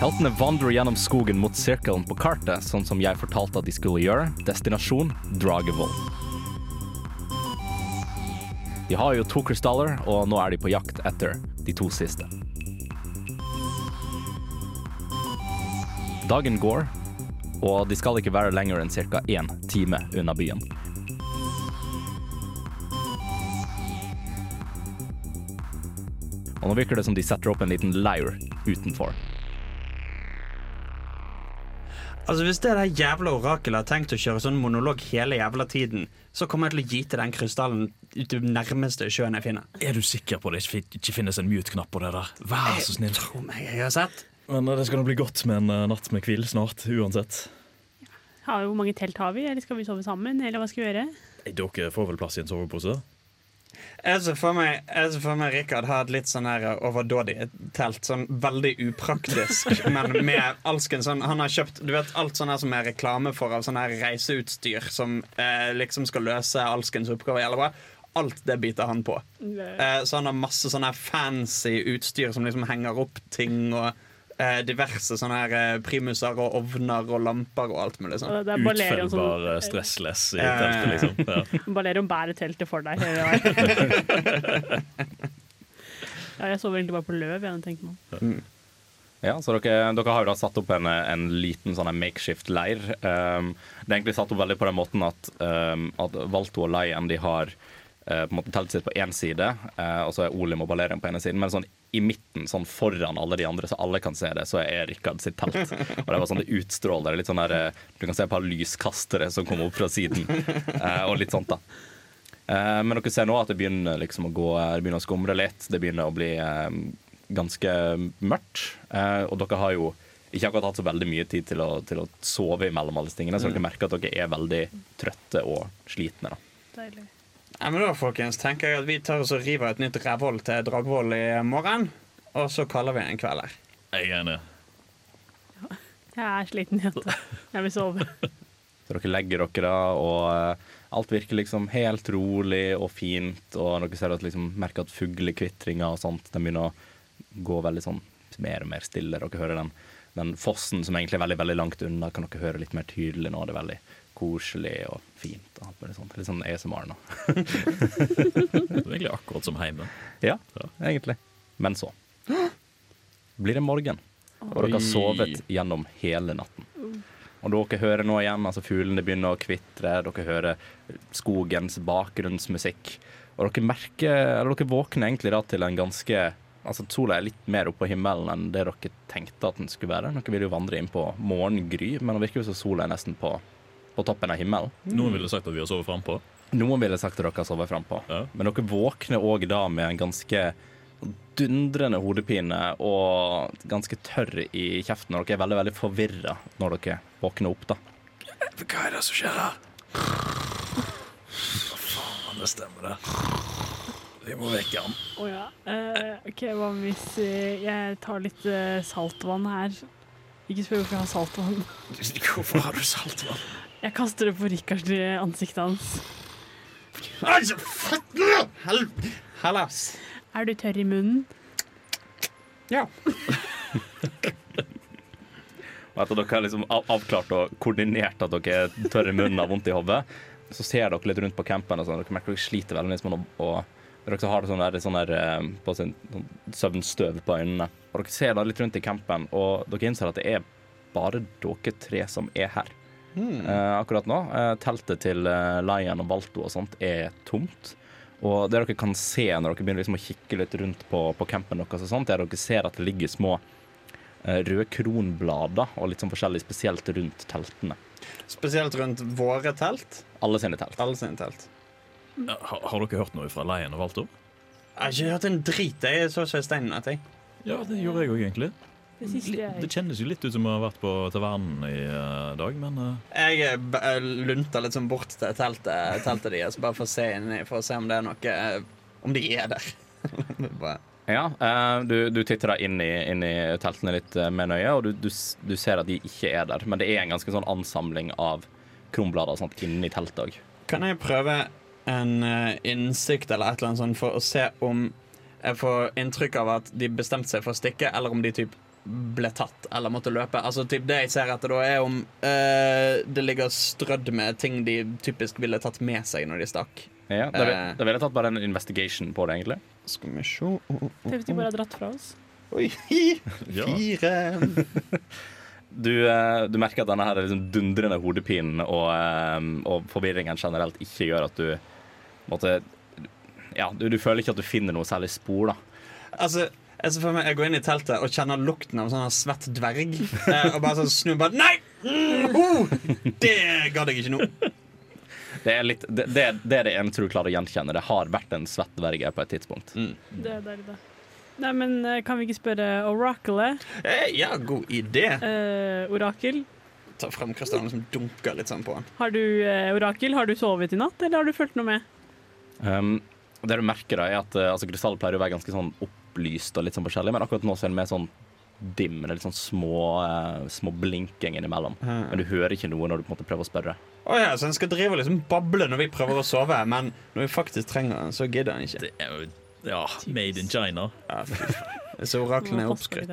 Heltene vandrer gjennom skogen mot sirkelen på kartet, sånn som jeg fortalte at de skulle gjøre. Destinasjon Dragevoll. De har jo to krystaller, og nå er de på jakt etter de to siste. Dagen går, og de skal ikke være lenger enn ca. én time unna byen. Og nå virker det som de setter opp en liten leir utenfor. Altså Hvis det der jævla orakelet har tenkt å kjøre sånn monolog hele jævla tiden, så kommer jeg til å gi til den krystallen ut til nærmeste sjøen jeg finner. Er du sikker på det ikke, finnes en mute-knapp på det der? Vær så snill. Jeg tror meg, jeg har sett. Men eh, det skal nå bli godt med en eh, natt med hvil snart, uansett. Ja, hvor mange telt har vi, eller skal vi sove sammen? Eller hva skal vi gjøre? Dere får vel plass i en sovepose? Jeg ser for meg, jeg for meg Rikard har et litt sånn her overdådig telt. Sånn veldig upraktisk, men med alskens sånn Han har kjøpt du vet, alt sånn her som er reklame for av sånn her reiseutstyr som eh, liksom skal løse alskens oppgave jævlig bra. Alt det biter han på. Eh, så han har masse sånn her fancy utstyr som liksom henger opp ting og eh, diverse sånne her eh, primuser og ovner og lamper og alt mulig sånn. Det er Balerion som, Utfellbar eh, stressless i teltet, liksom. Ja. Balerion bærer teltet for deg hele veien. ja, jeg sover egentlig bare på løv, jeg, tenker man. Ja, så dere, dere har jo da satt opp en, en liten sånn en makeshift leir. Um, det er egentlig satt opp veldig på den måten at, um, at Valto og Lion de har eh, på en måte teltet sitt på én side, eh, og så er Olim og Balerion på ene siden. Men sånn i midten, sånn foran alle de andre, så alle kan se det, så er Rikard sitt telt. Og det var sånn det utstråler. Litt sånn der, eh, du kan se et par lyskastere som kommer opp fra siden, eh, og litt sånt, da. Eh, men dere ser nå at det begynner liksom å gå Det begynner å skumre litt. Det begynner å bli ganske mørkt. Og dere har jo ikke akkurat hatt så veldig mye tid til å, til å sove imellom alle disse tingene, så dere merker at dere er veldig trøtte og slitne. da. Deilig. Ja, men da, folkens, tenker jeg at vi tar oss og river et nytt rævhold til Dragvoll i morgen. Og så kaller vi en kveld her. Jeg er enig. Jeg er sliten jente. Jeg vil sove. Så dere legger dere da, og eh, alt virker liksom helt rolig og fint. Og dere ser at liksom, merker at fuglekvitringa og sånt den begynner å gå veldig sånn mer og mer stille. Dere hører den, den fossen som egentlig er veldig veldig langt unna, kan dere høre litt mer tydelig nå. Det er veldig koselig og fint. Og alt sånt. Litt sånn ASMR nå. Det er egentlig akkurat som hjemme. Ja, egentlig. Men så blir det morgen, og dere har sovet gjennom hele natten. Og dere hører nå igjen, altså fuglene begynner å kvitre, dere hører skogens bakgrunnsmusikk. Og dere merker, eller dere våkner egentlig da til en ganske Altså Sola er litt mer oppe på himmelen enn det dere tenkte at den skulle være. Dere vil jo vandre inn på morgengry, men det virker jo som sola er nesten på, på toppen av himmelen. Noen ville sagt at vi har sovet frampå. Noen ville sagt at dere har sovet frampå, Ja. men dere våkner òg da med en ganske dundrende hodepine og ganske tørr i kjeften. Og dere er veldig veldig forvirra når dere våkner opp. da Hva er det som skjer her? Hva faen, det stemmer det. Vi må vekke han. Å ja. Eh, ok, hva hvis eh, jeg tar litt eh, saltvann her? Ikke spør hvorfor jeg har saltvann. Hvorfor har du saltvann? Jeg kaster det på Rikards eh, ansiktet hans. Hellas. Er du tørr i munnen? Ja. Og etter dere har liksom avklart og koordinert at dere er tørre i munnen og har vondt i hodet, så ser dere litt rundt på campen og sånn. Dere merker dere sliter veldig liksom, og, og dere har det sånn der, sånn der eh, på sin sånn søvnstøv på øynene. Og dere ser da litt rundt i campen, og dere innser at det er bare dere tre som er her. Eh, akkurat nå. Eh, teltet til eh, Lion og Balto og sånt er tomt. Og det dere kan se når dere begynner liksom å kikke litt rundt på, på campen deres, og sånt, er at dere ser at det ligger små røde kronblader og litt sånn forskjellig spesielt rundt teltene. Spesielt rundt våre telt. Alle sine telt. Alle sine telt. Har, har dere hørt noe fra Leien og Valto? Jeg har ikke hørt en drit. Jeg så ikke steinen etter. jeg. Ja, det gjorde jeg òg, egentlig. Det jeg Det kjennes jo litt ut som å ha vært på tavernen i eh, dag, men eh, Jeg lunta eh, lunter litt sånn bort til teltet, teltet deres, bare for å se inni, for å se om det er noe Om de er der. Ja, eh, du, du titter da inn i, inn i teltene litt med nøye, og du, du, du ser at de ikke er der. Men det er en ganske sånn ansamling av kronblader og sånt inni teltet òg. Kan jeg prøve en innsikt eller et eller annet sånt for å se om jeg får inntrykk av at de bestemte seg for å stikke, eller om de typ ble tatt eller måtte løpe. Altså typ Det jeg ser etter da, er om eh, det ligger strødd med ting de typisk ville tatt med seg når de stakk. Ja, da, vil- Eh. ville jeg tatt bare en investigation på det, egentlig. Skal vi se oh, oh, Tenk hvis de bare har dratt fra oss. Oi, fire Du, eh, du merker at denne her liksom dundrende hodepinen og, eh, og forvirringen generelt ikke gjør at du måtte Ja, du, du føler ikke at du finner noe særlig spor, da. Altså, jeg ser for meg Jeg går inn i teltet og kjenner lukten av en sånn svett dverg. Eh, og bare sånn snur bare Nei! Mm, oh, det gadd jeg ikke nå. Det er, litt, det, det, det er det eneste du klarer å gjenkjenne. Det har vært en svett dverg her på et tidspunkt. Det er der, da. Nei, men eh, kan vi ikke spørre Orakelet? Eh, ja, god idé. Eh, orakel? Ta frem krystallen som dunker litt sånn på han. Har du, eh, orakel, har du sovet i natt, eller har du fulgt noe med? Um, det du merker, da er at uh, altså, krystall pleier å være ganske sånn opplyst og litt sånn forskjellig, men akkurat nå så er den mer sånn dim. Det er litt sånn små, uh, små blinking innimellom. Men du hører ikke noe når du på en måte prøver å spørre. Å ja, så en skal drive og liksom bable når vi prøver å sove, men når vi faktisk trenger den, så gidder han ikke. Det er jo ja, made in China. Ja. Så oraklene er oppskrytt.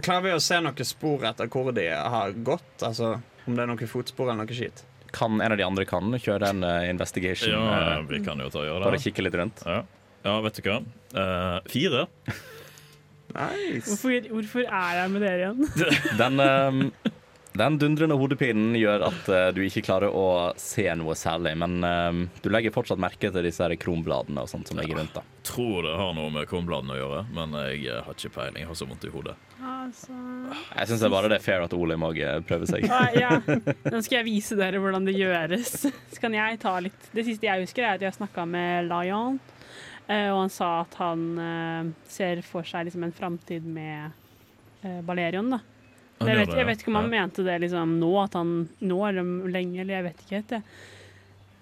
Klarer vi å se noe spor etter hvor de har gått? Altså om det er noen fotspor eller noe skit? Kan en av de andre kan kjøre en uh, investigation? Ja, uh, vi kan jo ta og gjøre bare kikke litt rundt. Ja. Ja, vet du hva. Uh, fire. Nice. Hvorfor, hvorfor er jeg med dere igjen? Den, um, den dundrende hodepinen gjør at uh, du ikke klarer å se noe særlig, men um, du legger fortsatt merke til disse her kronbladene og sånt som ligger rundt. da. Tror det har noe med kronbladene å gjøre, men jeg eh, har ikke peiling. Jeg har så vondt i hodet. Altså Jeg syns bare det er fair at Ole må prøver prøve seg. Ah, ja. Nå skal jeg vise dere hvordan det gjøres. Så kan jeg ta litt Det siste jeg husker, er at jeg snakka med Lion, og han sa at han eh, ser for seg liksom en framtid med eh, Balerion, da. Jeg vet, jeg vet ikke om han mente det liksom nå, at han nå eller lenge, eller jeg vet ikke helt det.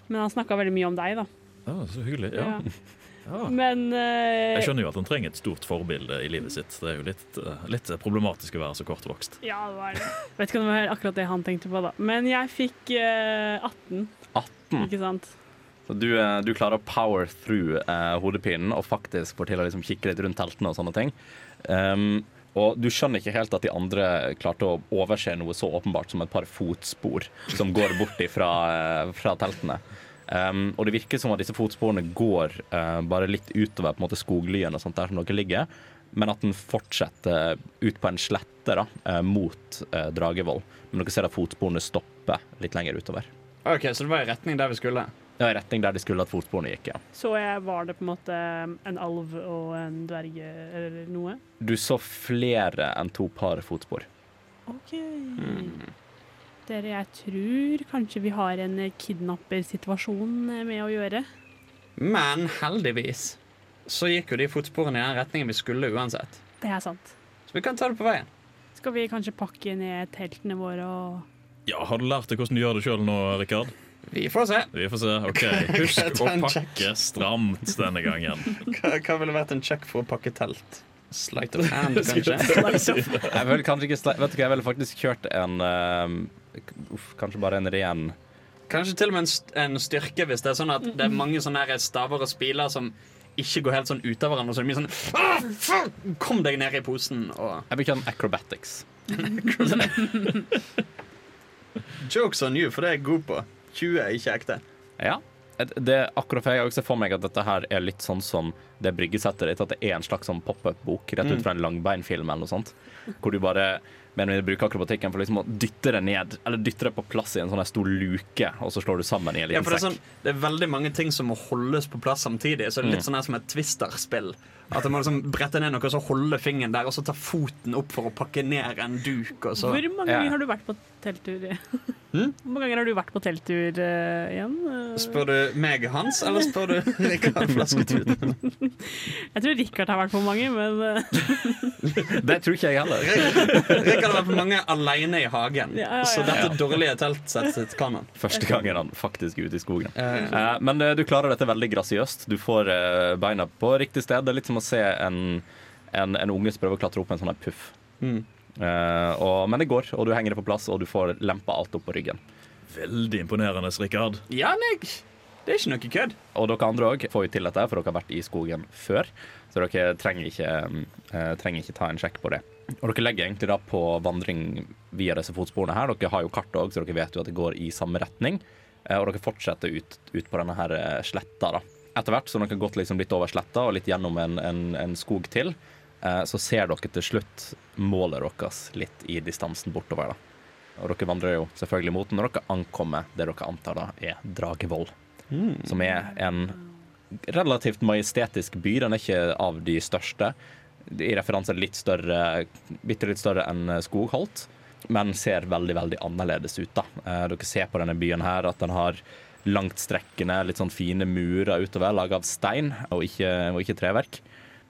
Men han snakka veldig mye om deg, da. Ja, så hyggelig. Ja. Ja. Ja. Men uh, Jeg skjønner jo at han trenger et stort forbilde i livet sitt. Det er jo litt, eh, litt problematisk å være så kortvokst. Ja, det var det. Vet ikke om det var akkurat det han tenkte på, da. Men jeg fikk uh, 18, 18. ikke sant? Du, uh, du klarer å power through eh, hodepinen og faktisk får til å liksom kikke litt rundt teltene og sånne ting. Um, og du skjønner ikke helt at de andre klarte å overse noe så åpenbart som et par fotspor som går bort fra, uh, fra teltene. Um, og det virker som at disse fotsporene går uh, bare litt utover på en måte skoglyen og sånt der som dere ligger, men at den fortsetter ut på en slette da, uh, mot uh, Dragevoll. Men dere ser at fotsporene stopper litt lenger utover. OK, så det var i retning der vi skulle. Ja, I retning der de skulle at fotsporene gikk, ja. Så jeg var det på en måte en alv og en dverg eller noe? Du så flere enn to par fotspor. OK. Dere, jeg tror kanskje vi har en kidnappersituasjon eh, med å gjøre. Men heldigvis så gikk jo de fotsporene i den retningen vi skulle uansett. Det er sant. Så vi kan ta det på veien. Skal vi kanskje pakke ned teltene våre og Ja, Har du lært deg hvordan du gjør det sjøl nå, Rikard? Vi får se. Vi får se. OK, husk å pakke stramt denne gangen. Hva, hva ville vært en check for å pakke telt? Slight of hand, kanskje? Jeg vil kanskje ikke Vet du hva, jeg ville faktisk kjørt en uh, uff, Kanskje bare en ren Kanskje til og med en, st- en styrke hvis det er sånn at det er mange sånne staver og spiler som ikke går helt sånn ut av hverandre. Så det er mye sånn «Ah! Kom deg ned i posen og Jeg vil kjøre en acrobatics. Jokes on you, for det er jeg god på. 20 er ikke ekte. Ja. det Det, akkurat for Jeg ser for meg at dette her er litt sånn som det bryggesettet ditt. At det er en slags sånn pop-up-bok rett ut fra en langbeinfilm eller noe sånt. Hvor du bare mener vi bruker akrobatikken for liksom å dytte det ned Eller dytte det på plass i en sånn stor luke, og så slår du sammen i en Ja, liten for det, er sekk. sånn, det er veldig mange ting som må holdes på plass samtidig. Så det er litt sånn her som et Twister-spill. At må liksom brette ned noe, og så holde fingeren der, og så ta foten opp for å pakke ned en duk. Og så. Hvor mange Ja. ganger har du vært på telttur? Hmm? Hvor mange ganger har du vært på telttur uh, igjen? Eh, Spør du meg, Hans, eller spør du Rikard Flasketut? Jeg tror Richard har vært på mange, men eh, Det tror ikke jeg heller. Rikard har vært på mange aleine i hagen, Ja, ja, ja. så dette dårlige teltsettet sitt kan han. Første gangen han faktisk er ute i skogen. Eh, men eh, du klarer dette veldig grasiøst. Du får beina på riktig sted. Det er litt som å se en, en, en unge som prøver å klatre opp en sånn her puff. Mm. Eh, og, men det går, og du henger det på plass, og du får lempa alt opp på ryggen. Veldig imponerende, Rikard. Ja, det er ikke noe kødd. Og dere andre òg får jo til dette, for dere har vært i skogen før. Så dere trenger ikke, eh, trenger ikke ta en sjekk på det. Og dere legger egentlig da på vandring via disse fotsporene her. Dere har jo kart òg, så dere vet jo at det går i samme retning. Eh, og dere fortsetter ut, ut på denne her eh, sletta, da. Etter hvert som dere har gått liksom litt over sletta og litt gjennom en, en, en skog til, eh, så ser dere til slutt målet deres litt i distansen bortover. da. Og dere vandrer jo selvfølgelig mot den når dere ankommer det dere antar da er Dragevoll. Som er en relativt majestetisk by. Den er ikke av de største. I referanse litt større, bitte litt større enn Skogholt, men ser veldig veldig annerledes ut. da. Eh, Dere ser på denne byen her at den har langtstrekkende, litt sånn fine murer utover, laga av stein og ikke, og ikke treverk.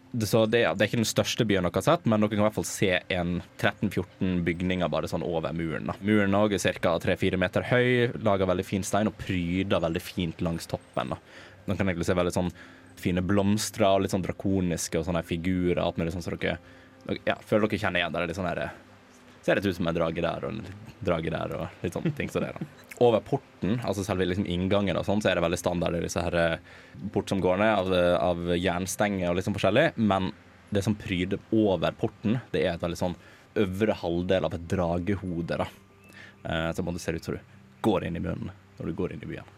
Så det, det er ikke den største byen dere har sett, men dere kan i hvert fall se en 13-14 bygninger bare sånn over muren. da. Muren også er ca. 3-4 meter høy, lager veldig fin stein og pryder veldig fint langs toppen. da. Man kan egentlig se veldig sånn fine blomster og litt sånn drakoniske og sånne figurer. Alt mulig sånn så dere ja, føler dere kjenner igjen det. er Litt sånn her, ser det ut som en drage der og en drage der og litt sånne ting som det. da. Over porten, altså selve liksom inngangen, og sånn, så er det veldig standard er disse her eh, port som går ned av, av jernstenger og litt sånn forskjellig. Men det som pryder over porten, det er et veldig sånn øvre halvdel av et dragehode. da. Eh, som det ser ut som du går inn i munnen når du går inn i byen.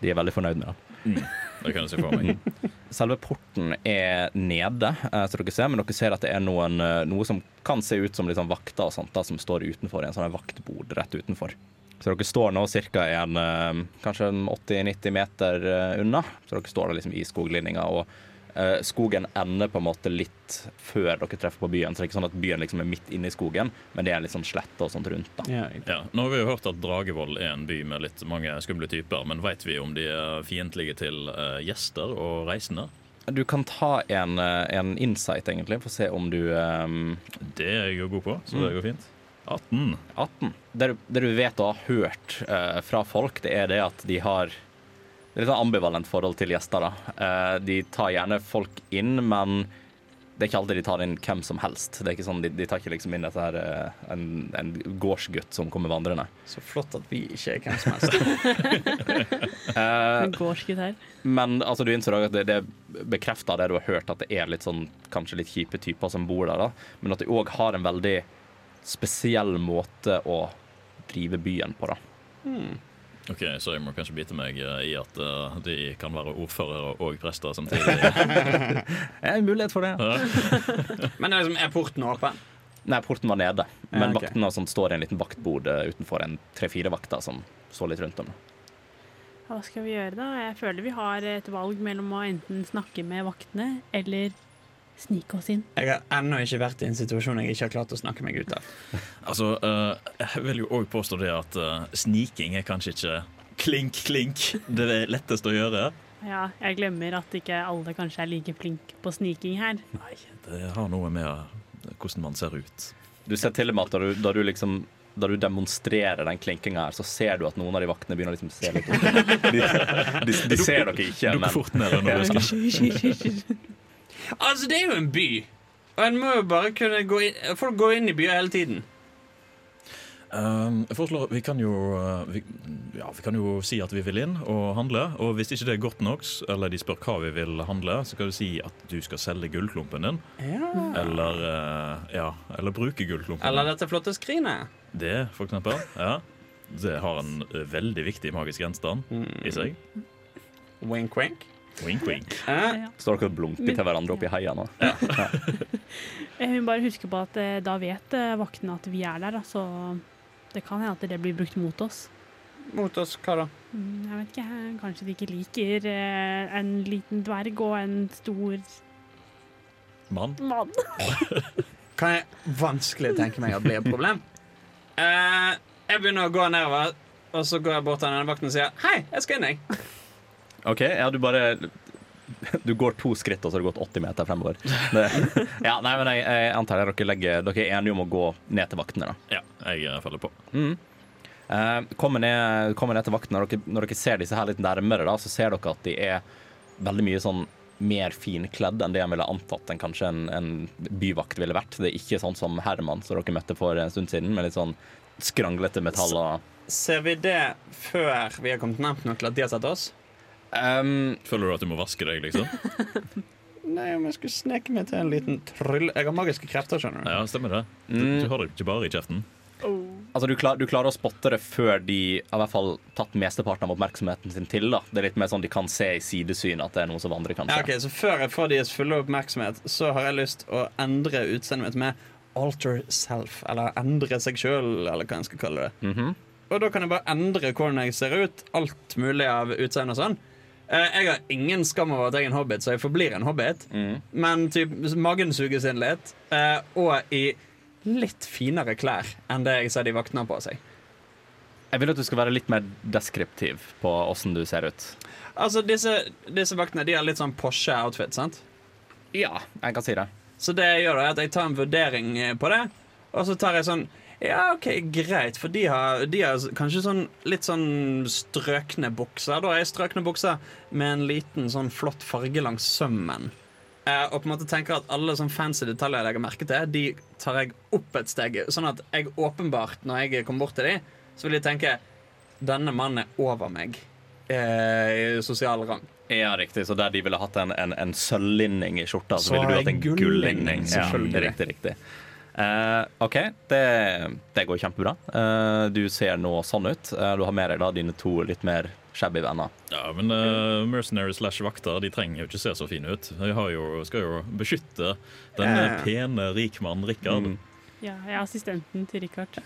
De er veldig fornøyd med den. Det kan jeg se for meg. Selve porten er nede, eh, så dere ser, men dere ser at det er noen, eh, noe som kan se ut som sånn vakter og sånt, da, som står utenfor i en sånn vaktbod rett utenfor. Så dere står nå ca. en eh, kanskje 80-90 meter eh, unna. Så dere står liksom i skoglinninga, og eh, skogen ender på en måte litt før dere treffer på byen. Så det er ikke sånn at byen liksom er midt inne i skogen, men det er litt sånn slette og sånt rundt. da. Ja, Ja, nå har vi jo hørt at Dragevoll er en by med litt mange skumle typer, men veit vi om de er fiendtlige til eh, gjester og reisende? Du kan ta en, en insight, egentlig, for å se om du um... Det er jeg jo god på, så det går fint. 18. 18. Det du, det du vet og har hørt uh, fra folk, det er det at de har det er litt sånn ambivalent forhold til gjester. da. Uh, de tar gjerne folk inn, men det er ikke alltid de tar inn hvem som helst. Det er ikke sånn, De, de tar ikke liksom inn dette her, uh, en, en gårdsgutt som kommer vandrende. Så flott at vi ikke er hvem som helst. uh, en gårdsgutt her. men altså, du innser også at det, det bekrefter det du har hørt, at det er litt sånn, kanskje litt kjipe typer som bor der. da. Men at de òg har en veldig spesiell måte å drive byen på. da. Ok, Så jeg må kanskje bite meg eh, i at uh, de kan være ordførere og prester samtidig. Det er en mulighet for det. Ja. Men er, liksom, er porten åpen? Nei, porten var nede. Men Ja, okay. vaktene og står i en liten vaktbod eh, utenfor en tre-fire vakter som står litt rundt om. Hva skal vi gjøre da? Jeg føler vi har et valg mellom å enten snakke med vaktene eller snike oss inn. Jeg har ennå ikke vært i en situasjon jeg ikke har klart å snakke meg ut av. Altså, eh, Jeg vil jo òg påstå det at eh, sniking er kanskje ikke klink, klink det er letteste å gjøre. Ja, jeg glemmer at ikke alle kanskje er like flinke på sniking her. Nei, det har noe med eh, hvordan man ser ut. Du ser til og med at da du, da du liksom da du demonstrerer den klinkinga her, så ser du at noen av de vaktene begynner å liksom se litt opp. De, de, de ser dere ikke, Dukker men fort ned når du skal Altså, det er jo en by. Og en må jo bare kunne gå inn Folk går inn i byer hele tiden. Um, jeg foreslår, vi kan, jo, uh, vi, ja, vi kan jo si at vi vil inn og handle. Og hvis ikke det er godt nok, eller de spør hva vi vil handle, så kan du si at du skal selge gullklumpen din. Eller, uh, ja, eller bruke gullklumpen. Eller dette flotte skrinet. Det, for eksempel. Ja. Det har en uh, veldig viktig magisk gjenstand i seg. Wink, wink. Wink, wink. Eh, Står dere og blunker til hverandre oppi heia nå? Jeg vil bare huske på at eh, da vet eh, vaktene at vi er der, så det kan hende at det blir brukt mot oss. mot oss, hva da? Mm, Jeg vet ikke, Kanskje de ikke liker eh, en liten dverg og en stor Mann. mann. Kan jeg vanskelig tenke meg at blir et problem. Uh, jeg begynner å gå nedover, og så går jeg bort til denne vakten og sier Hei, jeg skal inn, jeg. OK, ja, du bare Du går to skritt, og så har du gått 80 meter fremover. Det, ja, nei, men jeg, jeg antar at dere, legger, dere er enige om å gå ned til vaktene. da Ja, jeg eh, følger på. Eh, kommer, ned, kommer ned til vaktene. Når dere, når dere ser disse her litt nærmere, da, så ser dere at de er veldig mye sånn mer finkledd enn det jeg ville antatt en, kanskje en, en byvakt ville vært. Det er ikke sånn som Herman som dere møtte for en stund siden, med litt sånn skranglete metall og Ser vi det før vi har kommet nærmt nok til at de har sett oss? Um, Føler du at du må vaske deg, liksom? Nei, om jeg skulle sneke meg til en liten tryll Jeg har magiske krefter, skjønner du. Ja, stemmer det. Du, Mm. du har det ikke bare i kjeften. Altså, du, klar, du klarer å spotte det før de har i hvert fall tatt mesteparten av oppmerksomheten sin til. da Det er litt mer sånn de kan se i sidesyn at det er noe som andre kan se. Ja, ok, Så før jeg får deres fulle oppmerksomhet, så har jeg lyst å endre utseendet mitt med alter self. Eller endre seg sjøl, eller hva jeg skal kalle det. Mhm. Og da kan jeg bare endre hvordan jeg ser ut. Alt mulig av utseende og sånn. Eh, Jeg har ingen skam over at jeg er en hobbit, så jeg forblir en hobbit. Mm. Men typ, magen suges inn litt, eh, og i litt finere klær enn det jeg ser de vaktene på seg. Jeg vil at du skal være litt mer deskriptiv på åssen du ser ut. Altså, disse, disse vaktene de har litt sånn Porsche outfit, sant? Ja, jeg kan si det. Så det jeg gjør, er at jeg tar en vurdering på det, og så tar jeg sånn ja, OK, greit, for de har, de har kanskje sånn litt sånn strøkne bukser. Da er strøkne bukser med en liten sånn flott farge langs sømmen. Eh, og på en måte tenker at alle sånn fancy detaljer jeg legger merke til, de tar jeg opp et steg. Sånn at jeg åpenbart, når jeg kommer bort til dem, så vil de tenke denne mannen er over meg eh, i sosial rang. Ja, riktig. Så der de ville hatt en, en, en sølvlinning i skjorta, så, Så ville du hatt en gullinning. Ja, riktig, riktig. Eh, OK, det, det går kjempebra. Uh, du ser nå sånn ut. Uh, du har med deg da dine to litt mer shabby venner. Ja, men uh, mercenary slash vakter De trenger jo ikke se så fine ut. De har jo, skal jo beskytte den Ja. pene rikmannen Rikard. Mm. Ja, jeg er assistenten til Richard.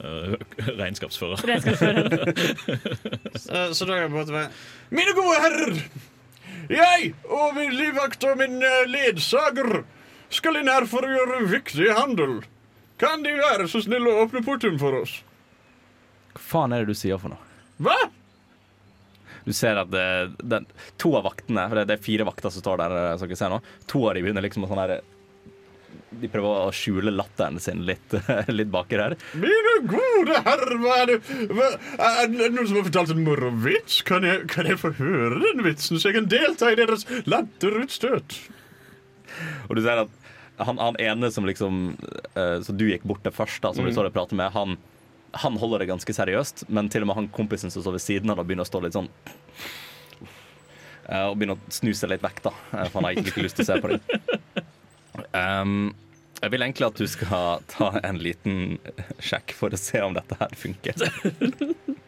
Uh, regnskapsfører. regnskapsfører. Så, så da er det måte Mine gode herrer! Jeg og min livvakt og min ledsager skal inn her for å gjøre viktig handel. Kan De være så snille å åpne porten for oss? Hva faen er det du sier for noe? Hva? Du ser at det, den, to av vaktene, for det, det er fire vakter som står der, eh, som dere ser nå, to av de begynner liksom å sånn her De prøver å skjule latteren sin litt, litt baki der. Mine gode herrer, hva er det hva, Er det noen som har fortalt en morovits? Kan jeg, kan jeg få høre den vitsen, så jeg kan delta i deres latterutstøt? Og du ser at han, han ene som liksom uh, Som du gikk bort til først, da, som du står og prater med, han, han holder det ganske seriøst, men til og med han kompisen som står ved siden av, da begynner å stå litt sånn uh, Og begynner å snu seg litt vekk, da. eh, For han har ikke lyst til å se på det. Um, jeg vil egentlig at du skal ta en liten sjekk for å se om dette her funker.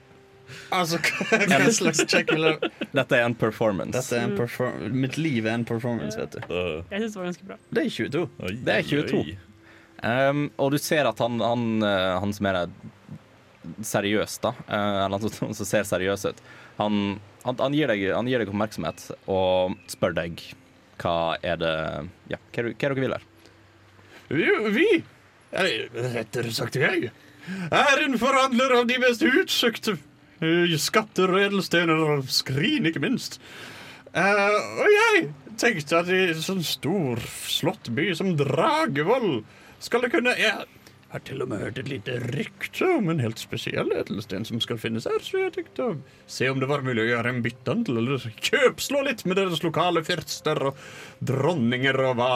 Altså, hva slags check vil jeg Dette er en performance. Dette er en perfor Mitt liv er en performance, vet du. Uh, Jeg syns det var ganske bra. Det er 22. oi, Det er 22. Um, og du ser at han, han, eh, han som er seriøs, da, eh, eller han som, ser seriøs ut, han, han, han, gir deg, han gir deg oppmerksomhet og spør deg hva er det Ja, hva er, det- hva er dere vil her? Vi, Vi, eller rettere sagt jeg, er en forhandler av de mest utsøkte skatter og edelstener og skrin, ikke minst. Uh, og jeg tenkte at i en sånn stor, slottby som Dragevoll skal det kunne Jeg har til og med hørt et lite rykte om en helt spesiell edelsten som skal finnes her, så jeg tenkte å se om det var mulig å gjøre en byttehandel, eller kjøpslå litt med deres lokale fyrster og dronninger og hva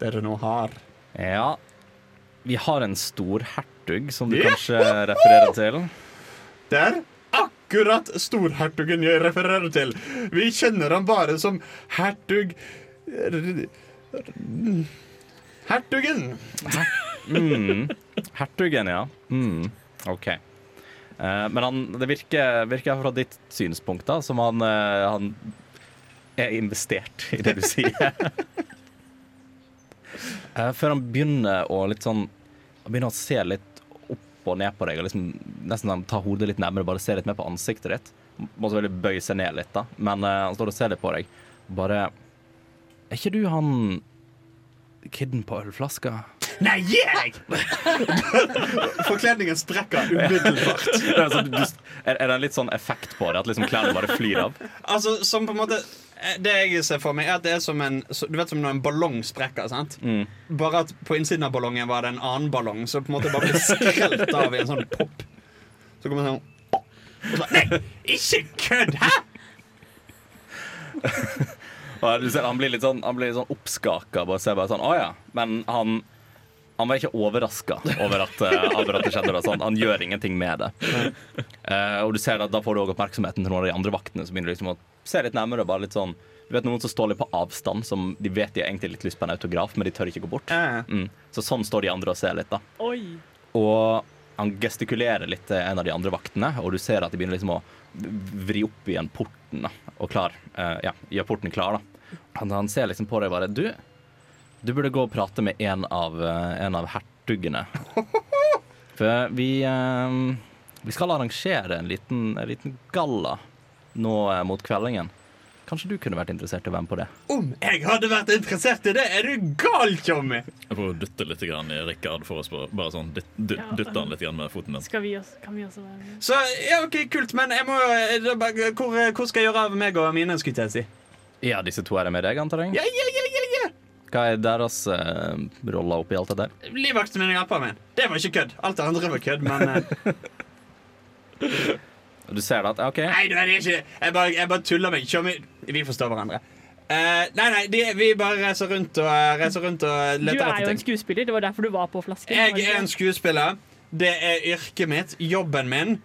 dere nå har. Ja, vi har en storhertug som du Ja. kanskje refererer til. Det er akkurat storhertugen jeg refererer til. Vi kjenner ham bare som hertug Hertugen. Mm. Hertugen, ja. Mm. OK. Eh, men han, det virker, virker fra ditt synspunkt da, som han, eh, han er investert i det du sier. Eh, Før han begynner å litt sånn begynner å se litt opp og ned på deg, og liksom nesten tar hodet litt nærmere, bare se litt mer på ansiktet ditt. Må selvfølgelig bøye seg ned litt, da, men uh, han står og ser litt på deg. Bare Er ikke du han kidden på ølflaska? Nei, gi deg! Forkledningen sprekker umiddelbart. Er, sånn, er, det en litt sånn effekt på det, at liksom klærne bare flyr av? Altså, som på en måte Det jeg ser for meg, er at det er som en Du vet som når en ballong sprekker. sant? Bare at på innsiden av ballongen var det en annen ballong, så på en måte bare ble skrelt av i en sånn pop. Så kommer det sånn og så, Nei, ikke kødd! Hæ?! Du ser, han blir litt sånn, han blir litt sånn oppskaka. Bare ser bare sånn, å ja. Men han, han var ikke overraska over, eh, over at det skjedde. Sånn. Han gjør ingenting med det. Uh, og du ser at Da får du òg oppmerksomheten til noen av de andre vaktene som begynner liksom å se litt nærmere. Bare litt sånn, du vet Noen som står litt på avstand, som de vet de har egentlig litt lyst på en autograf, men de tør ikke gå bort. Eh, Mm. Så sånn står de andre og ser litt. da Oi. Og han gestikulerer litt til en av de andre vaktene, og du ser at de begynner liksom å vri opp igjen porten. da Og klar, Uh, ja, gjør porten klar. da han, han ser liksom på deg bare Du, du burde gå og prate med en av, eh, en av hertugene. For vi eh, Vi skal arrangere en liten, en liten galla nå eh, mot kveldingen. Kanskje du kunne vært interessert i å være med på det? om jeg hadde vært interessert i det! Er du gal, Tjommi? Jeg prøver å dytte litt grann i Rikard for å spørre. Bare sånn dyt, dyt, Ja. dytte han litt grann med foten min. Skal vi også, kan vi også være med? Så ja, ok, kult, men jeg må eh, da bare- hvor, hvor skal jeg gjøre av meg og mine, skulle jeg si? Ja, disse to er det med deg, antar jeg? Ja, ja, ja, ja, ja. Hva er deres uh, rolle oppi alt det der? Livvakten min og hjelperen min. Det var ikke kødd. Alt det andre var kødd, men eh, Du ser det at OK, Nei, du er det ikke. Jeg bare, jeg bare tuller meg. Tjommi, vi forstår hverandre. Uh, nei, nei, de, vi bare reiser rundt og, eh, reiser rundt og Du er jo etter en skuespiller. Det var derfor du var på flasken. Jeg er en skuespiller. Det er yrket mitt. Jobben min.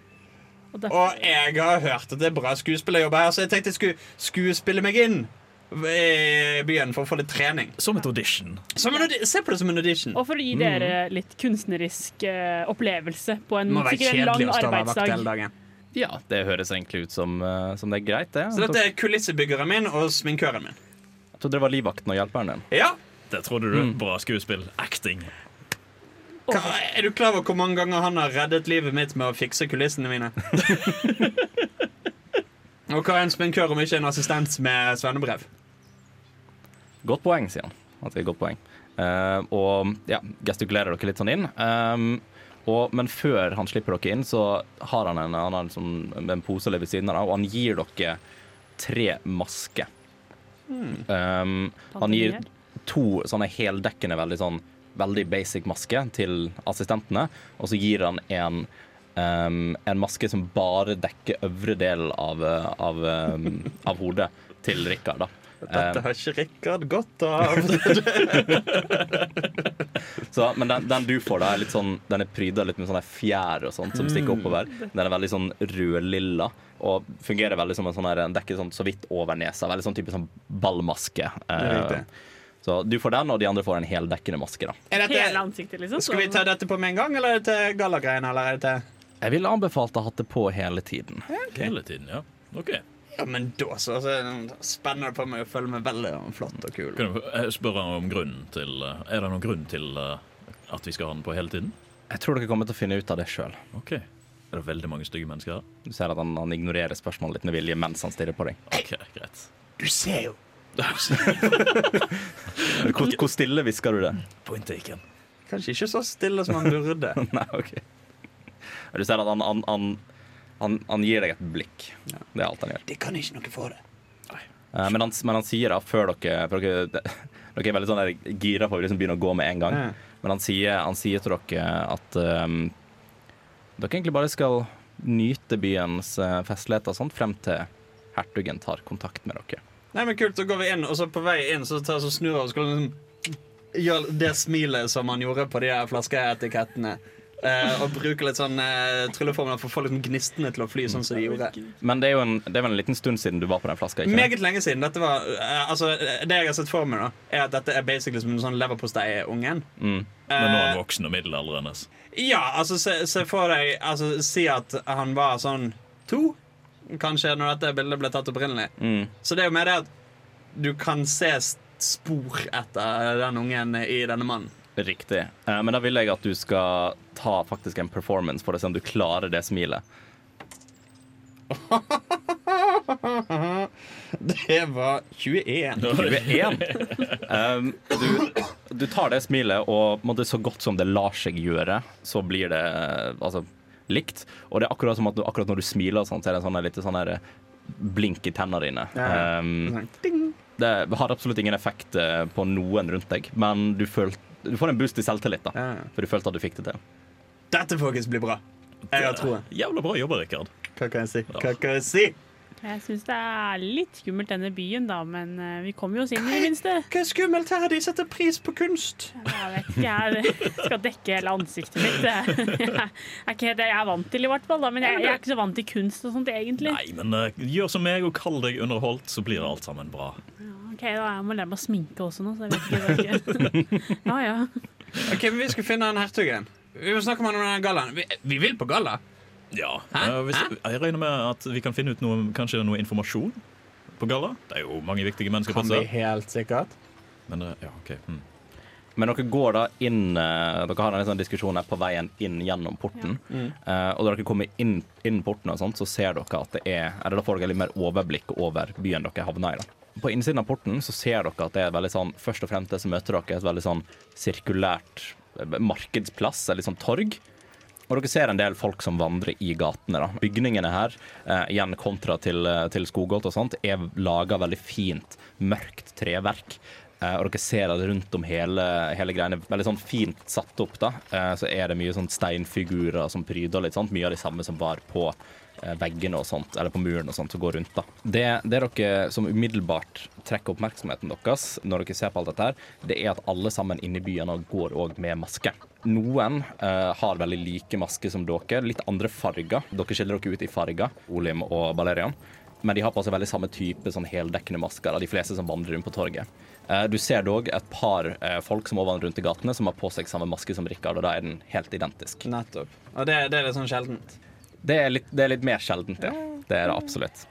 Og derfor- Og jeg har hørt at det er bra skuespillerjobb her, så jeg tenkte jeg skulle skuespille meg inn i byen for å få litt trening. Som et audition. Som en audi se på det som en audition. Og for å gi dere litt kunstnerisk uh, opplevelse på en må være sikkert en lang arbeidsdag. Ja, det høres egentlig ut som, eh, som det er greit, det. Så dette er kulissebyggeren min og sminkøren min. Jeg trodde det var livvakten og hjelperen din. Ja, Det trodde du. Bra skuespill. Acting. Hva, Er du klar over hvor mange ganger han har reddet livet mitt med å fikse kulissene mine? Og hva er en sminkør om ikke en assistent med svennebrev? Godt poeng, sier han. det er godt poeng. Uh, og ja, gestikulerer dere litt sånn inn. Um, og, men før han slipper dere inn, så har han en, han har en, sånn, en pose ved siden av, og han gir dere tre masker. Um, han gir to sånne heldekkende, veldig sånn veldig basic maske til assistentene, og så gir han en um, en maske som bare dekker øvre del av, av, um, av hodet til Rikard. da. Dette har ikke Rikard godt av. Så, men den, den du får, da er litt sånn Den er pryda litt med sånne fjær og sånt som stikker oppover. Den er veldig sånn rødlilla og fungerer veldig som en sånn her Den dekker sånn så vidt over nesa. Veldig sånn type sånn ballmaske. Eh, så du får den, og de andre får en heldekkende maske. da Er Hele ansiktet, liksom. skal vi ta dette på med en gang, eller er det til gallagreiene? Eller det til Jeg ville anbefalt å ha det på hele tiden. Hele tiden, ja. Ok. Ja, men da så, så spenner det på meg å følge meg veldig flott og kul. Kan du eh, spørre om grunnen til eh, Er det noen grunn til eh, at vi skal ha den på hele tiden? Jeg tror dere kommer til å finne ut av det sjøl. Ok. Er det veldig mange stygge mennesker her? Du ser at han, han ignorerer spørsmålet litt med vilje mens han stirrer på deg. Ok, greit. Du ser jo Hvor, hvor stille hvisker du det? Point taken. Kanskje ikke så stille som han burde. Nei, ok. Du ser at han, han, han, han, han gir deg et blikk. Det er alt han gjør. Det kan ikke noe for det. Uh, Men han, men han sier da, før dere For dere, dere er veldig sånn der gira på å liksom begynne å gå med en gang. Ja. Men han sier, han sier til dere at um, dere egentlig bare skal nyte byens eh, festligheter og sånt frem til hertugen tar kontakt med dere. Nei, men kult, Så går vi inn, og så på vei inn så, tar, så snur han og skal liksom gjøre det smilet som han gjorde på de her flaskeetikettene. Eh, og bruke litt sånn uh, trylleformler for å få liksom gnistene til å fly sånn som de gjorde. Men det er jo en, det er vel en liten stund siden du var på den flaska? ikke? Meget lenge siden. Dette var, uh, altså, det jeg har sett for meg, da er at dette er basically som en sånn leverpostei-ungen. Mm. Men nå er han voksen og middelaldrende. ja, altså se, se for deg altså, Si at han var sånn to, kanskje, når dette bildet ble tatt opprinnelig. Mm. Så det er jo mer det at du kan se spor etter den ungen i denne mannen. Riktig. Eh, men da vil jeg at du skal ta faktisk en performance for å se om du klarer det smilet. Det var 21. 21. Um, du, du tar det smilet, og måtte, så godt som det lar seg gjøre, så blir det eh, altså, likt. Og det er akkurat som at du, akkurat når du smiler, sånn, så er det en sånn, litt sånn der, blink i tennene dine. Um, Sånn, det har absolutt ingen effekt eh, på noen rundt deg, men du, føl, du får en boost i selvtillit, da. Ja. For du følte at du fikk det til. Dette folkens blir bra. Jeg har troen. Jævla bra jobba, Rikard. Hva kan jeg si? Hva kan jeg si? Jeg syns det er litt skummelt, denne byen, da, men eh, vi kommer jo oss inn i det minste. Hva er skummelt her? De setter pris på kunst. Jeg vet ikke, jeg skal dekke hele ansiktet mitt. Det jeg er ikke helt det jeg er vant til, i hvert fall. Da. Men jeg, jeg er ikke så vant til kunst og sånt, egentlig. Nei, men uh, gjør som meg og kall deg underholdt, så blir det alt sammen bra. Ok, da Jeg må lære meg å sminke også nå, så jeg vet ikke. Ja, ja. Ok, men Vi skal finne den hertugen. Vi må snakke med han om den gallaen. Vi, vi vil på galla. Ja. Hæ? eh, hvis, jeg regner med at vi kan finne ut noe, kanskje noe informasjon på galla. Det er jo mange viktige mennesker på Kan vi helt sikkert. Men eh, ja, ok. Hm. Men dere går da inn eh, Dere har en sånn diskusjon her på veien inn gjennom porten. Eh, og da dere kommer inn, inn porten, og sånt, så ser dere at det er Eller da får dere litt mer overblikk over byen dere havner i. da. På innsiden av porten så ser dere at det er veldig sånn Først og fremst det som møter dere, er et veldig sånn sirkulært eh, markedsplass, eller sånn torg. Og dere ser en del folk som vandrer i gatene. da. Bygningene her, eh, igjen kontra til, eh, til Skogholt og sånt, er laga veldig fint, mørkt treverk. Eh, og dere ser at rundt om hele, hele greiene, veldig sånn fint satt opp, da, eh, så er det mye sånn steinfigurer som pryder litt sånt. Mye av de samme som var på veggene og sånt, eller på muren og sånt, som går rundt. da. Det, det dere som umiddelbart trekker oppmerksomheten deres når dere ser på alt dette, her, det er at alle sammen inne i byene går òg med maske. Noen eh, har veldig like masker som dere, litt andre farger. Dere skiller dere ut i farger, Olim og Balerian. Men de har på seg veldig samme type sånn heldekkende masker, av de fleste som vandrer rundt på torget. Eh, Du ser dog et par eh, folk som vandrer rundt i gatene, som har på seg samme maske som Rikard, og da er den helt identisk. Nettopp. Og det, det er litt sånn sjeldent. Det er litt, det er litt mer sjeldent, ja. Det er det absolutt.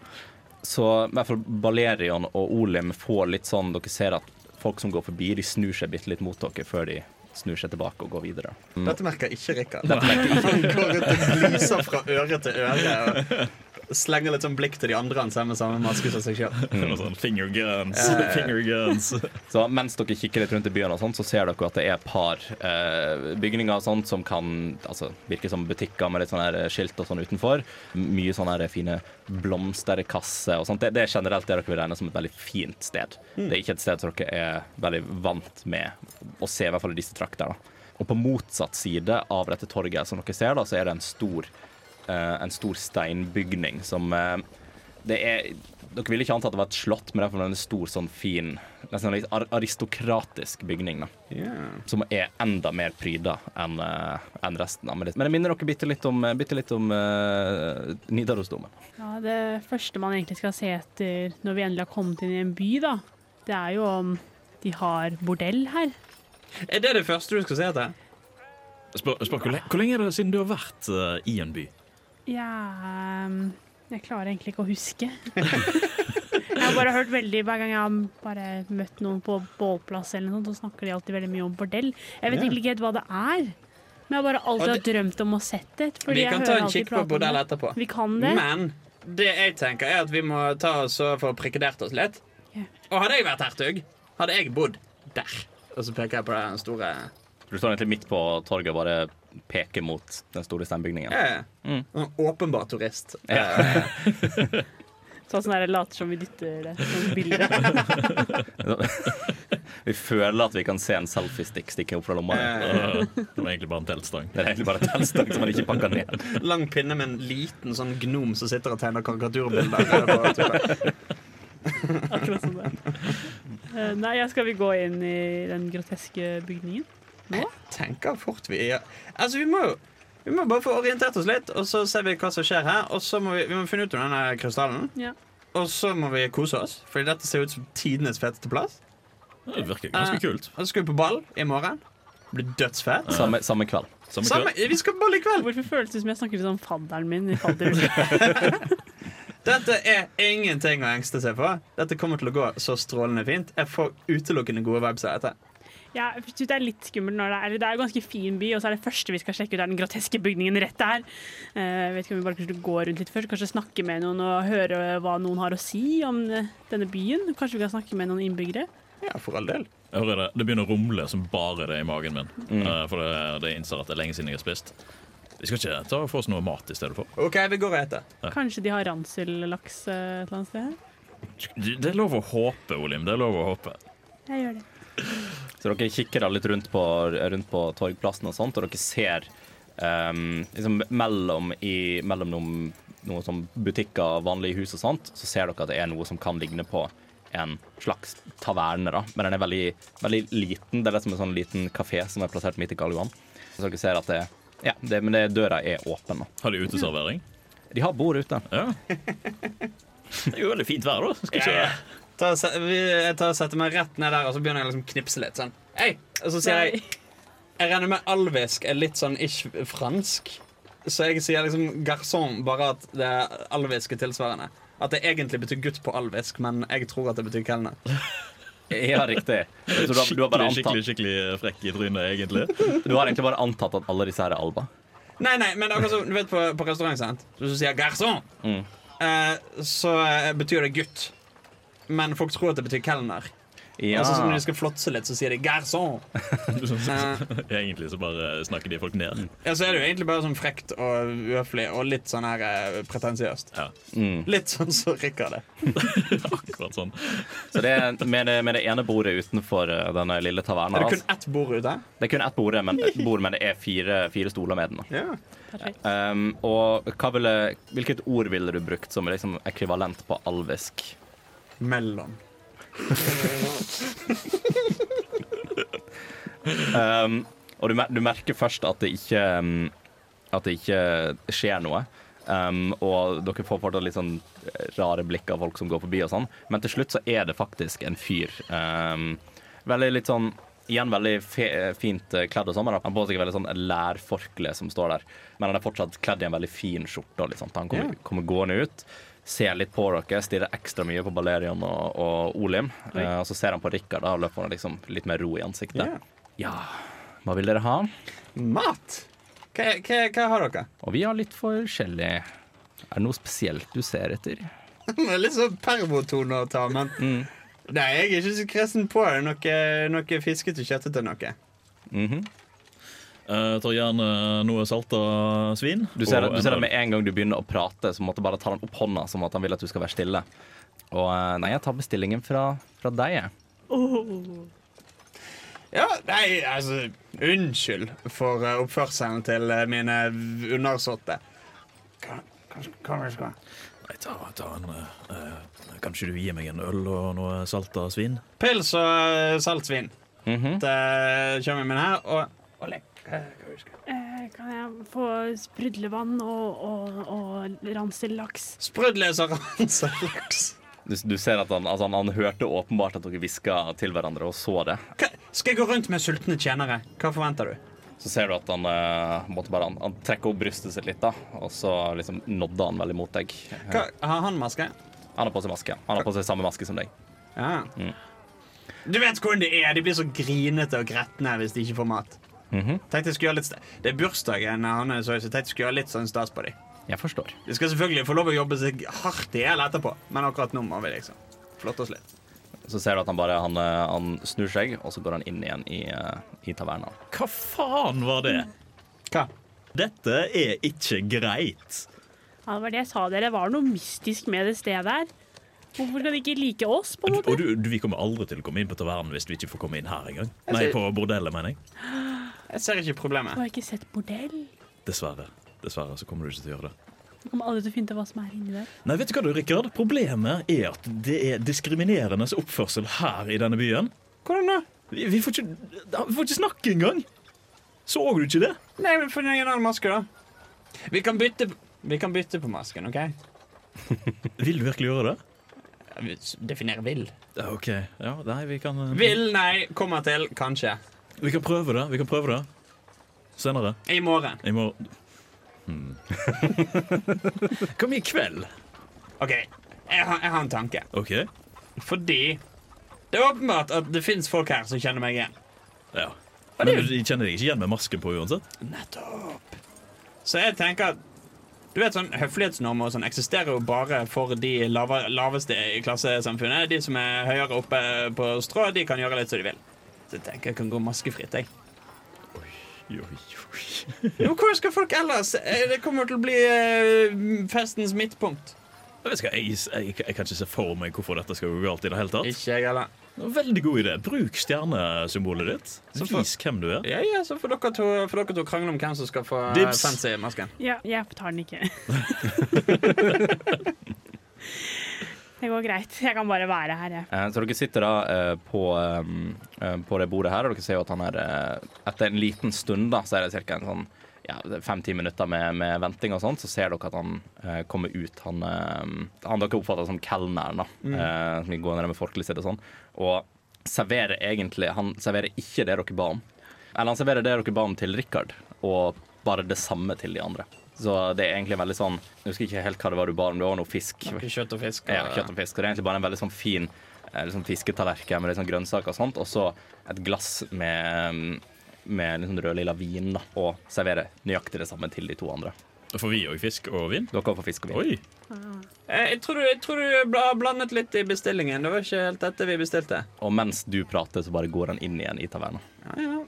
Så i hvert fall Balerion og Olim får litt sånn Dere ser at folk som går forbi, de snur seg bitte litt mot dere før de snur seg tilbake og går videre. Dette merker ikke Rikard. Han går rundt og gliser fra øre til øre slenger litt sånn blikk til de andre han ser med samme maske som seg sjøl. Noe sånn finger guns. Finger guns. Så mens dere kikker litt rundt i byen, og sånt, så ser dere at det er et par eh, bygninger og sånt, som kan altså, virke som butikker med litt sånne her skilt og sånn utenfor. Mye sånne her fine blomsterkasser og sånt. Det, det er generelt det dere vil regne som et veldig fint sted. Det er ikke et sted som dere er veldig vant med å se, i hvert fall i disse trakter. da. Og på motsatt side av dette torget som dere ser, da, så er det en stor, eh, en stor steinbygning som eh, det er Dere ville ikke anta at det var et slott, men det er det en stor, sånn fin, nesten litt aristokratisk bygning. da. Som er enda mer pryda enn eh, enn resten. av Men det men det minner dere bitte litt om, bitte litt om uh, Nidarosdomen. Ja, det første man egentlig skal se etter når vi endelig har kommet inn i en by, da, det er jo om de har bordell her. Er det det første du skal se etter? Spør, spør hvor, lenge, hvor lenge er det siden du har vært uh, i en by? Ja ehm, Jeg klarer egentlig ikke å huske. jeg har bare hørt veldig Hver gang jeg har bare møtt noen på bålplass, eller noe sånt, så snakker de alltid veldig mye om bordell. Jeg vet egentlig ikke helt hva det er, men jeg har bare alltid har drømt om å sett det. Vi kan ta en kikk på bordell etterpå. Vi kan det. Men det jeg tenker, er at vi må ta oss og få prikkedert oss litt. Ja. Og hadde jeg vært hertug, hadde jeg bodd der. Og så peker jeg på den store Du står egentlig midt på torget og bare peker mot den store steinbygningen. ja, Mm. Åpenbar turist. Ja. Sånn som dere later som vi dytter det som bilder. Vi føler at vi kan se en selfiestick stikke opp fra lomma. Det var egentlig bare en teltstang. Det er egentlig bare en teltstang som man ikke pakker ned. lang pinne med en liten sånn gnom som sitter og tegner karikaturbilder. Akkurat som det. Eh, nei, ja, skal vi gå inn i den groteske bygningen? Nå? tenker fort vi er Altså, vi må jo Vi må bare få orientert oss litt, og så ser vi hva som skjer her. Og så må vi, vi må finne ut om denne krystallen. Ja. Og så må vi kose oss, Fordi dette ser ut som tidenes feteste plass. Det virker ganske Eh, kult. Og så skal vi på ball i morgen. Det blir dødsfett. Samme, samme kveld. Samme Samme, kveld. vi skal på ball i kveld! Hvorfor føles det som jeg snakker litt om fadderen min? i fadderuka? Dette er ingenting å engste seg for. Dette kommer til å gå så strålende fint. Jeg får utelukkende gode vibes av dette. Ja, jeg synes det er litt skummelt når det er Det er en ganske fin by, og så er det første vi skal sjekke ut, er den groteske bygningen rett der. Eh, Jeg vet ikke om vi bare kanskje gå rundt litt først, kanskje snakke med noen og høre hva noen har å si om eh, denne byen. Kanskje vi kan snakke med noen innbyggere. Ja, for all del. Jeg hører det, det begynner å rumle som bare det i magen min. Mm. Eh, For det, det innser at det er lenge siden jeg har spist. Vi skal ikke ta og få oss noe mat i stedet for. OK, vi går og Ja. Kanskje de har ransellaks et eller annet sted? Det er lov å håpe, Olim. Det er lov å håpe. Jeg gjør det. Så dere kikker da litt rundt på, rundt på torgplassen og sånt, og dere ser um, liksom mellom, i, mellom noen, noen sånn butikker, vanlige hus og sånt, så ser dere at det er noe som kan ligne på en slags taverne, da. Men den er veldig, veldig liten. Det er liksom en sånn liten kafé som er plassert midt i Galgoen. Så dere ser at det, ja, det, men det, døra er åpen. Da. Har de uteservering? De har bord ute. Ja. Det er jo veldig fint vær, da. Skal ikke Ja, ja. Jeg tar og setter meg rett ned der, og så begynner jeg å liksom knipse litt. Sånn. Hei! Og så sier jeg Jeg regner med alvisk er litt sånn ikke fransk. Så jeg sier liksom garçon, bare at det er alvisk er tilsvarende. At det egentlig betyr gutt på alvisk, men jeg tror at det betyr kelner. Ja, riktig. Så du har, du, har bare skikkelig, antatt, skikkelig, skikkelig frekk i trynet, egentlig. du har egentlig bare antatt at alle disse her er Alba. Nei, nei, men akkurat som du vet på, på restaurant, sant? Hvis du sier garçon, Mm. eh, så eh, betyr det gutt. Men folk tror at det betyr kelner. Ja. Altså, så når de skal flåtse litt, så sier de garçon. Eh, Egentlig så bare snakker de folk ned. Ja, så er det jo egentlig bare sånn frekt og uhøflig og litt sånn her eh, pretensiøst. Ja, Mm. Litt sånn som Rikard er. akkurat sånn. Så det er med det, med det ene bordet utenfor eh, denne lille taverna. Er det kun ett bord ute? Det er kun ett bord, men, et bord, men det er fire, fire stoler med den. da. Ja. Perfekt. Um, og hva ville, hvilket ord ville du brukt som er liksom ekvivalent på alvisk? Mellom. Um, og du, mer- du merker først at det ikke um, At det ikke skjer noe. Um, og dere får fortsatt litt sånn rare blikk av folk som går forbi og sånn. Men til slutt så er det faktisk en fyr. Veldig litt sånn Igjen veldig fe fint eh, kledd og sånn. Han har på seg veldig sånn lærforkle som står der. Men han er fortsatt kledd i en veldig fin skjorte. sånt. Han kommer, yeah. kommer gående ut, ser litt på dere, stirrer ekstra mye på Balerion og, og Olim. Uh, og så ser han på Rikard og løper liksom litt mer ro i ansiktet. Ja. Ja, hva vil dere ha? Mat! Hva, hva, hva har dere? Og vi har litt forskjellig. Er det noe spesielt du ser etter? Det er litt sånn pervotone å ta, men Mm. Nei, jeg er ikke så kresen på det. Noe, noe fiskete, kjøttete noe. Mhm. Jeg tar gjerne noe salta svin. Du ser, det, du ser det med en gang du begynner å prate, så måtte bare ta den opp hånda som at han vil at du skal være stille. Og eh, nei, jeg tar bestillingen fra, fra deg, jeg. Ja, nei, altså Unnskyld for eh, oppførselen til mine undersåtte. Nei, ta, ta en eh, eh, Kanskje du gir meg en øl og noe salta svin? Pils og saltsvin. -hmm. Det kommer med her. Og, og lek. Hva hva skal? Eh, Kan jeg få sprudlevann og, og, og ransellaks? Sprudles og ranselaks. Du, du ser at han, altså han, han hørte åpenbart at dere hviska til hverandre, og så det. Hva- Skal jeg gå rundt med sultne tjenere? Hva forventer du? Så ser du at han, eh, måtte bare, han, han trekker opp brystet sitt litt, da, og så liksom nådde han veldig mot deg. Hva, har han maske? Han har på seg maske. Han har på seg samme maske som deg. Ja. Mm. Du vet hvordan det er. De blir så grinete og gretne hvis de ikke får mat. Mhm. Tenkte jeg skulle gjøre litt st- Det er bursdagen hans, så jeg tenkte jeg skulle gjøre litt sånn stas på dem. Jeg forstår. De skal selvfølgelig få lov å jobbe seg hardt i hjel etterpå, men akkurat nå må vi liksom flotte oss litt. Så ser du at han bare han, eh, han snur seg, og så går han inn igjen i, eh, i tavernaen. Hva faen var det? Hva? Dette er ikke greit. Ja, det var det jeg sa dere. Det var noe mystisk med det stedet her. Hvorfor kan de ikke like oss, på en Og måte? du, du, vi kommer aldri til å komme inn på tavernen hvis vi ikke får komme inn her engang. Nei, på bordellet, mener jeg. Jeg ser ikke problemet. Du har ikke sett bordell. Dessverre. Dessverre så kommer du ikke til å gjøre det. Du kommer aldri til å finne ut hva som er inni der. Nei, vet du hva du, Rikard? Problemet er at det er diskriminerende oppførsel her i denne byen. Hvordan da? Vi, vi, får, ikke, vi får ikke snakke engang! Så du ikke det? Nei, men Få deg en annen maske, da. Vi kan bytte, vi kan bytte på masken, OK? Vil du virkelig gjøre det? Definere vil. OK. Ja, nei, vi kan eh, Vil, nei, kommer til, kanskje. Vi kan prøve det. Vi kan prøve det. Senere. I morgen. I morgen. Hmm. Kom i kveld? OK, jeg har, jeg har en tanke. OK. Fordi det er åpenbart at det fins folk her som kjenner meg igjen. Ja. Men du kjenner deg ikke igjen med masken på uansett? Nettopp. Så jeg tenker at du vet sånn Høflighetsnormer og sånn eksisterer jo bare for de lave, laveste i klassesamfunnet. De som er høyere oppe på strå, de kan gjøre litt som de vil. Jeg tenker jeg kan gå maskefritt. jeg Oi, oi, oi. Jo, Hvor skal folk ellers? Eh, Det kommer til å bli eh, festens midtpunkt. Jeg, vet ikke, jeg, jeg, jeg kan ikke se for meg hvorfor dette skal gå galt i det hele tatt. Ikke jeg heller. Det Veldig god idé. Bruk stjernesymbolet ditt. Så for- Vis hvem du er. Ja, ja, så får dere to, får dere to krangle om hvem som skal få eh, Dibs. fancy masken. Ja, jeg tar den ikke. det går greit. Jeg kan bare være her, jeg. Ja. Så dere sitter da eh, på, eh, på det bordet her, og dere ser jo at han er eh, Etter en liten stund, da, så er det ca. en sånn ja, fem-ti minutter med, med venting og sånn, så ser dere at han eh, kommer ut. Han, eh, han dere oppfatter som kelneren, da. mm. som går ned med forkleet sitt og sånn. Og serverer egentlig Han serverer ikke det dere ba om. Eller han serverer det dere ba om til Richard, og bare det samme til de andre. Så det er egentlig veldig sånn Jeg husker ikke helt hva det var du ba om. Det var noe fisk. Noe kjøtt og fisk. Ja, kjøtt og fisk. Og det er egentlig bare en veldig sånn fin eh, liksom fisketallerken med litt sånn grønnsaker og sånt, og så et glass med, med litt sånn rød-lilla vin, da, og servere nøyaktig det samme til de to andre. Får vi òg fisk og vin? Dere får fisk og vin. Oi! Eh, Jeg tror, du, jeg tror du bla- blandet litt i bestillingen. Det var ikke helt dette vi bestilte. Og mens du prater, så bare går han inn igjen i taverna. Ja, ja.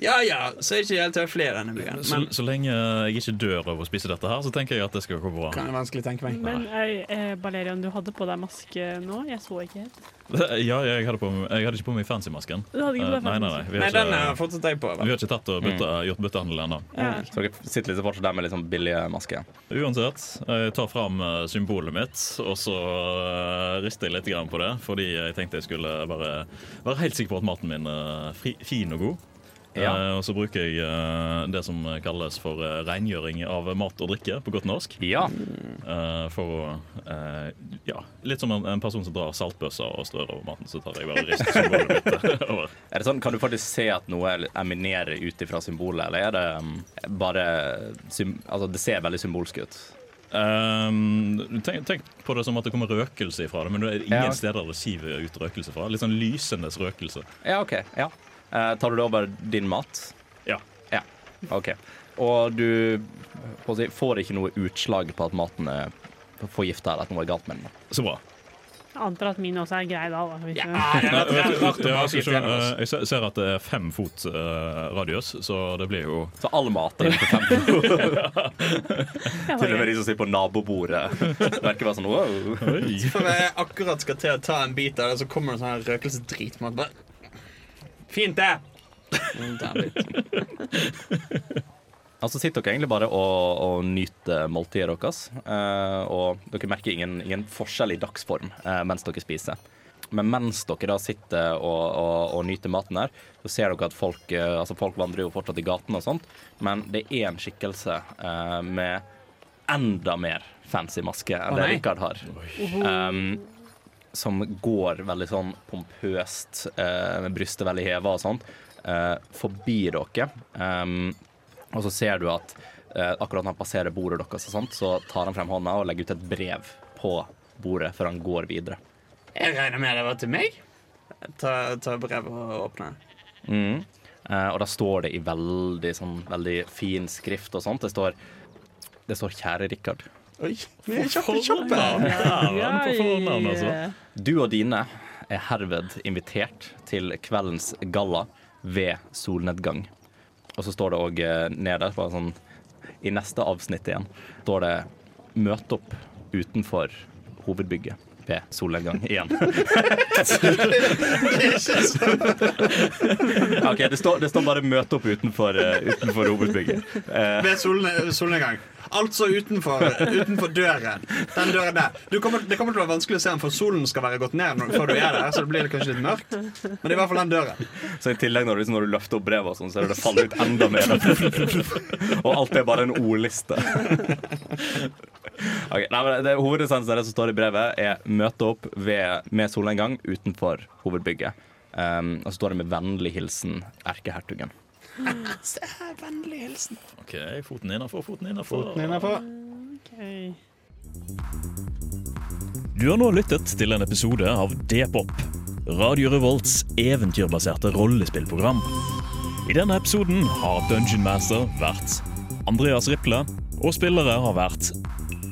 Ja ja, så er ikke helt høflig flere denne byen. Så, Men så lenge jeg ikke dør av å spise dette her, så tenker jeg at det skal gå bra. kan jeg vanskelig tenke meg. Men eh, Balerian, du hadde på deg maske nå? Jeg så ikke helt. Ja, jeg hadde, på, jeg hadde ikke på meg fancy-masken. Du hadde ikke på Eh, deg Nei, nei, nei. fancy. Vi Nei, ikke, den har fortsatt jeg på. vi har ikke tatt og bytte, gjort byttehandel ennå. Ja. Så dere sitter liksom fortsatt der med litt sånn billige masker. Uansett, jeg tar fram eh, symbolet mitt, og så eh, rister jeg litt på det, fordi jeg tenkte jeg skulle bare være helt sikker på at maten min er fri, fin og god. Ja. Eh, og så bruker jeg eh, det som kalles for eh, rengjøring av mat og drikke, på godt norsk. Ja. For å Ja, litt som en, en person som drar saltbøsser og strør over maten, så tar jeg bare rist symbolet mitt eh, over. Er det sånn, Kan du faktisk se at noe eminerer ut ifra symbolet, eller er det bare Altså, det ser veldig symbolsk ut. Um, tenk, tenk på det som at det kommer røkelse ifra det, men det er ingen Ja. steder det siver ut røkelse fra. Litt sånn lysende røkelse. Ja, OK. ja. Eh, tar du det over din mat? Ja. Ja, OK. Og du si, får ikke noe utslag på at maten er forgifta, eller at noe er galt med den? Så bra. Jeg antar at min også er grei da. da hvis Ja, jeg, bare jeg ser- at det er fem fot uh, radius, så det blir jo Så all mat er på fem fot? Til og med de som sitter på nabobordet. Det virker bare sånn wow. Så For jeg akkurat skal til å ta en bit av det, så kommer det sånn her røkelsesdrit. på en måte. Bare, Fint, det! Mm. Altså sitter dere egentlig bare og, og nyter måltidet deres. eh, og dere merker ingen, ingen forskjell i dagsform eh, mens dere spiser. Men mens dere da sitter og, og, og nyter maten her, så ser dere at folk, eh, altså folk vandrer jo fortsatt i gatene og sånt, men det er en skikkelse eh, med enda mer fancy maske enn oh, det Richard Rikard har. Um, som går veldig sånn pompøst, eh, med brystet veldig heva og sånt, eh, forbi dere. Um, og så ser du at eh, akkurat når han passerer bordet deres, og sånt, så tar han frem hånda og legger ut et brev på bordet før han går videre. Jeg regner med det var til meg. Ta, ta brevet og åpne. Mm. Eh, og da står det i veldig, sånn, veldig fin skrift og sånt. Det står, det står 'Kjære Rikard'. Oi, vi er kjappe, kjappe. Ja, på fornavn, altså. Du og dine er herved invitert til kveldens galla ved solnedgang. Og så står det òg nede, bare sånn i neste avsnitt igjen, står det 'Møt opp utenfor hovedbygget'. Solnedgang igjen. OK, det står, det står bare 'møte opp' utenfor, eh, utenfor hovedbygget. Eh, Ved solne, solnedgang. Altså utenfor, utenfor døren. Den døren der. Du kommer, det kommer til å være vanskelig å se den, for solen skal være gått ned før du er der. Så det blir kanskje litt mørkt. Men det er i hvert fall den døren. så i tillegg når du, når du løfter opp brevet, sånn, så er det det faller ut enda mer. og alt er bare en ordliste. Ok, nei, men det Hovedessensen av det som står i brevet, er 'møte opp ved, med solnedgang utenfor hovedbygget'. Um, og så står det med vennlig hilsen erkehertugen. Vennlig hilsen. OK, foten innafor, foten innafor. Ok. Du har nå lyttet til en episode av D-pop, Radio Revolts eventyrbaserte rollespillprogram. I denne episoden har Dungeon Master vært Andreas Riple, og spillere har vært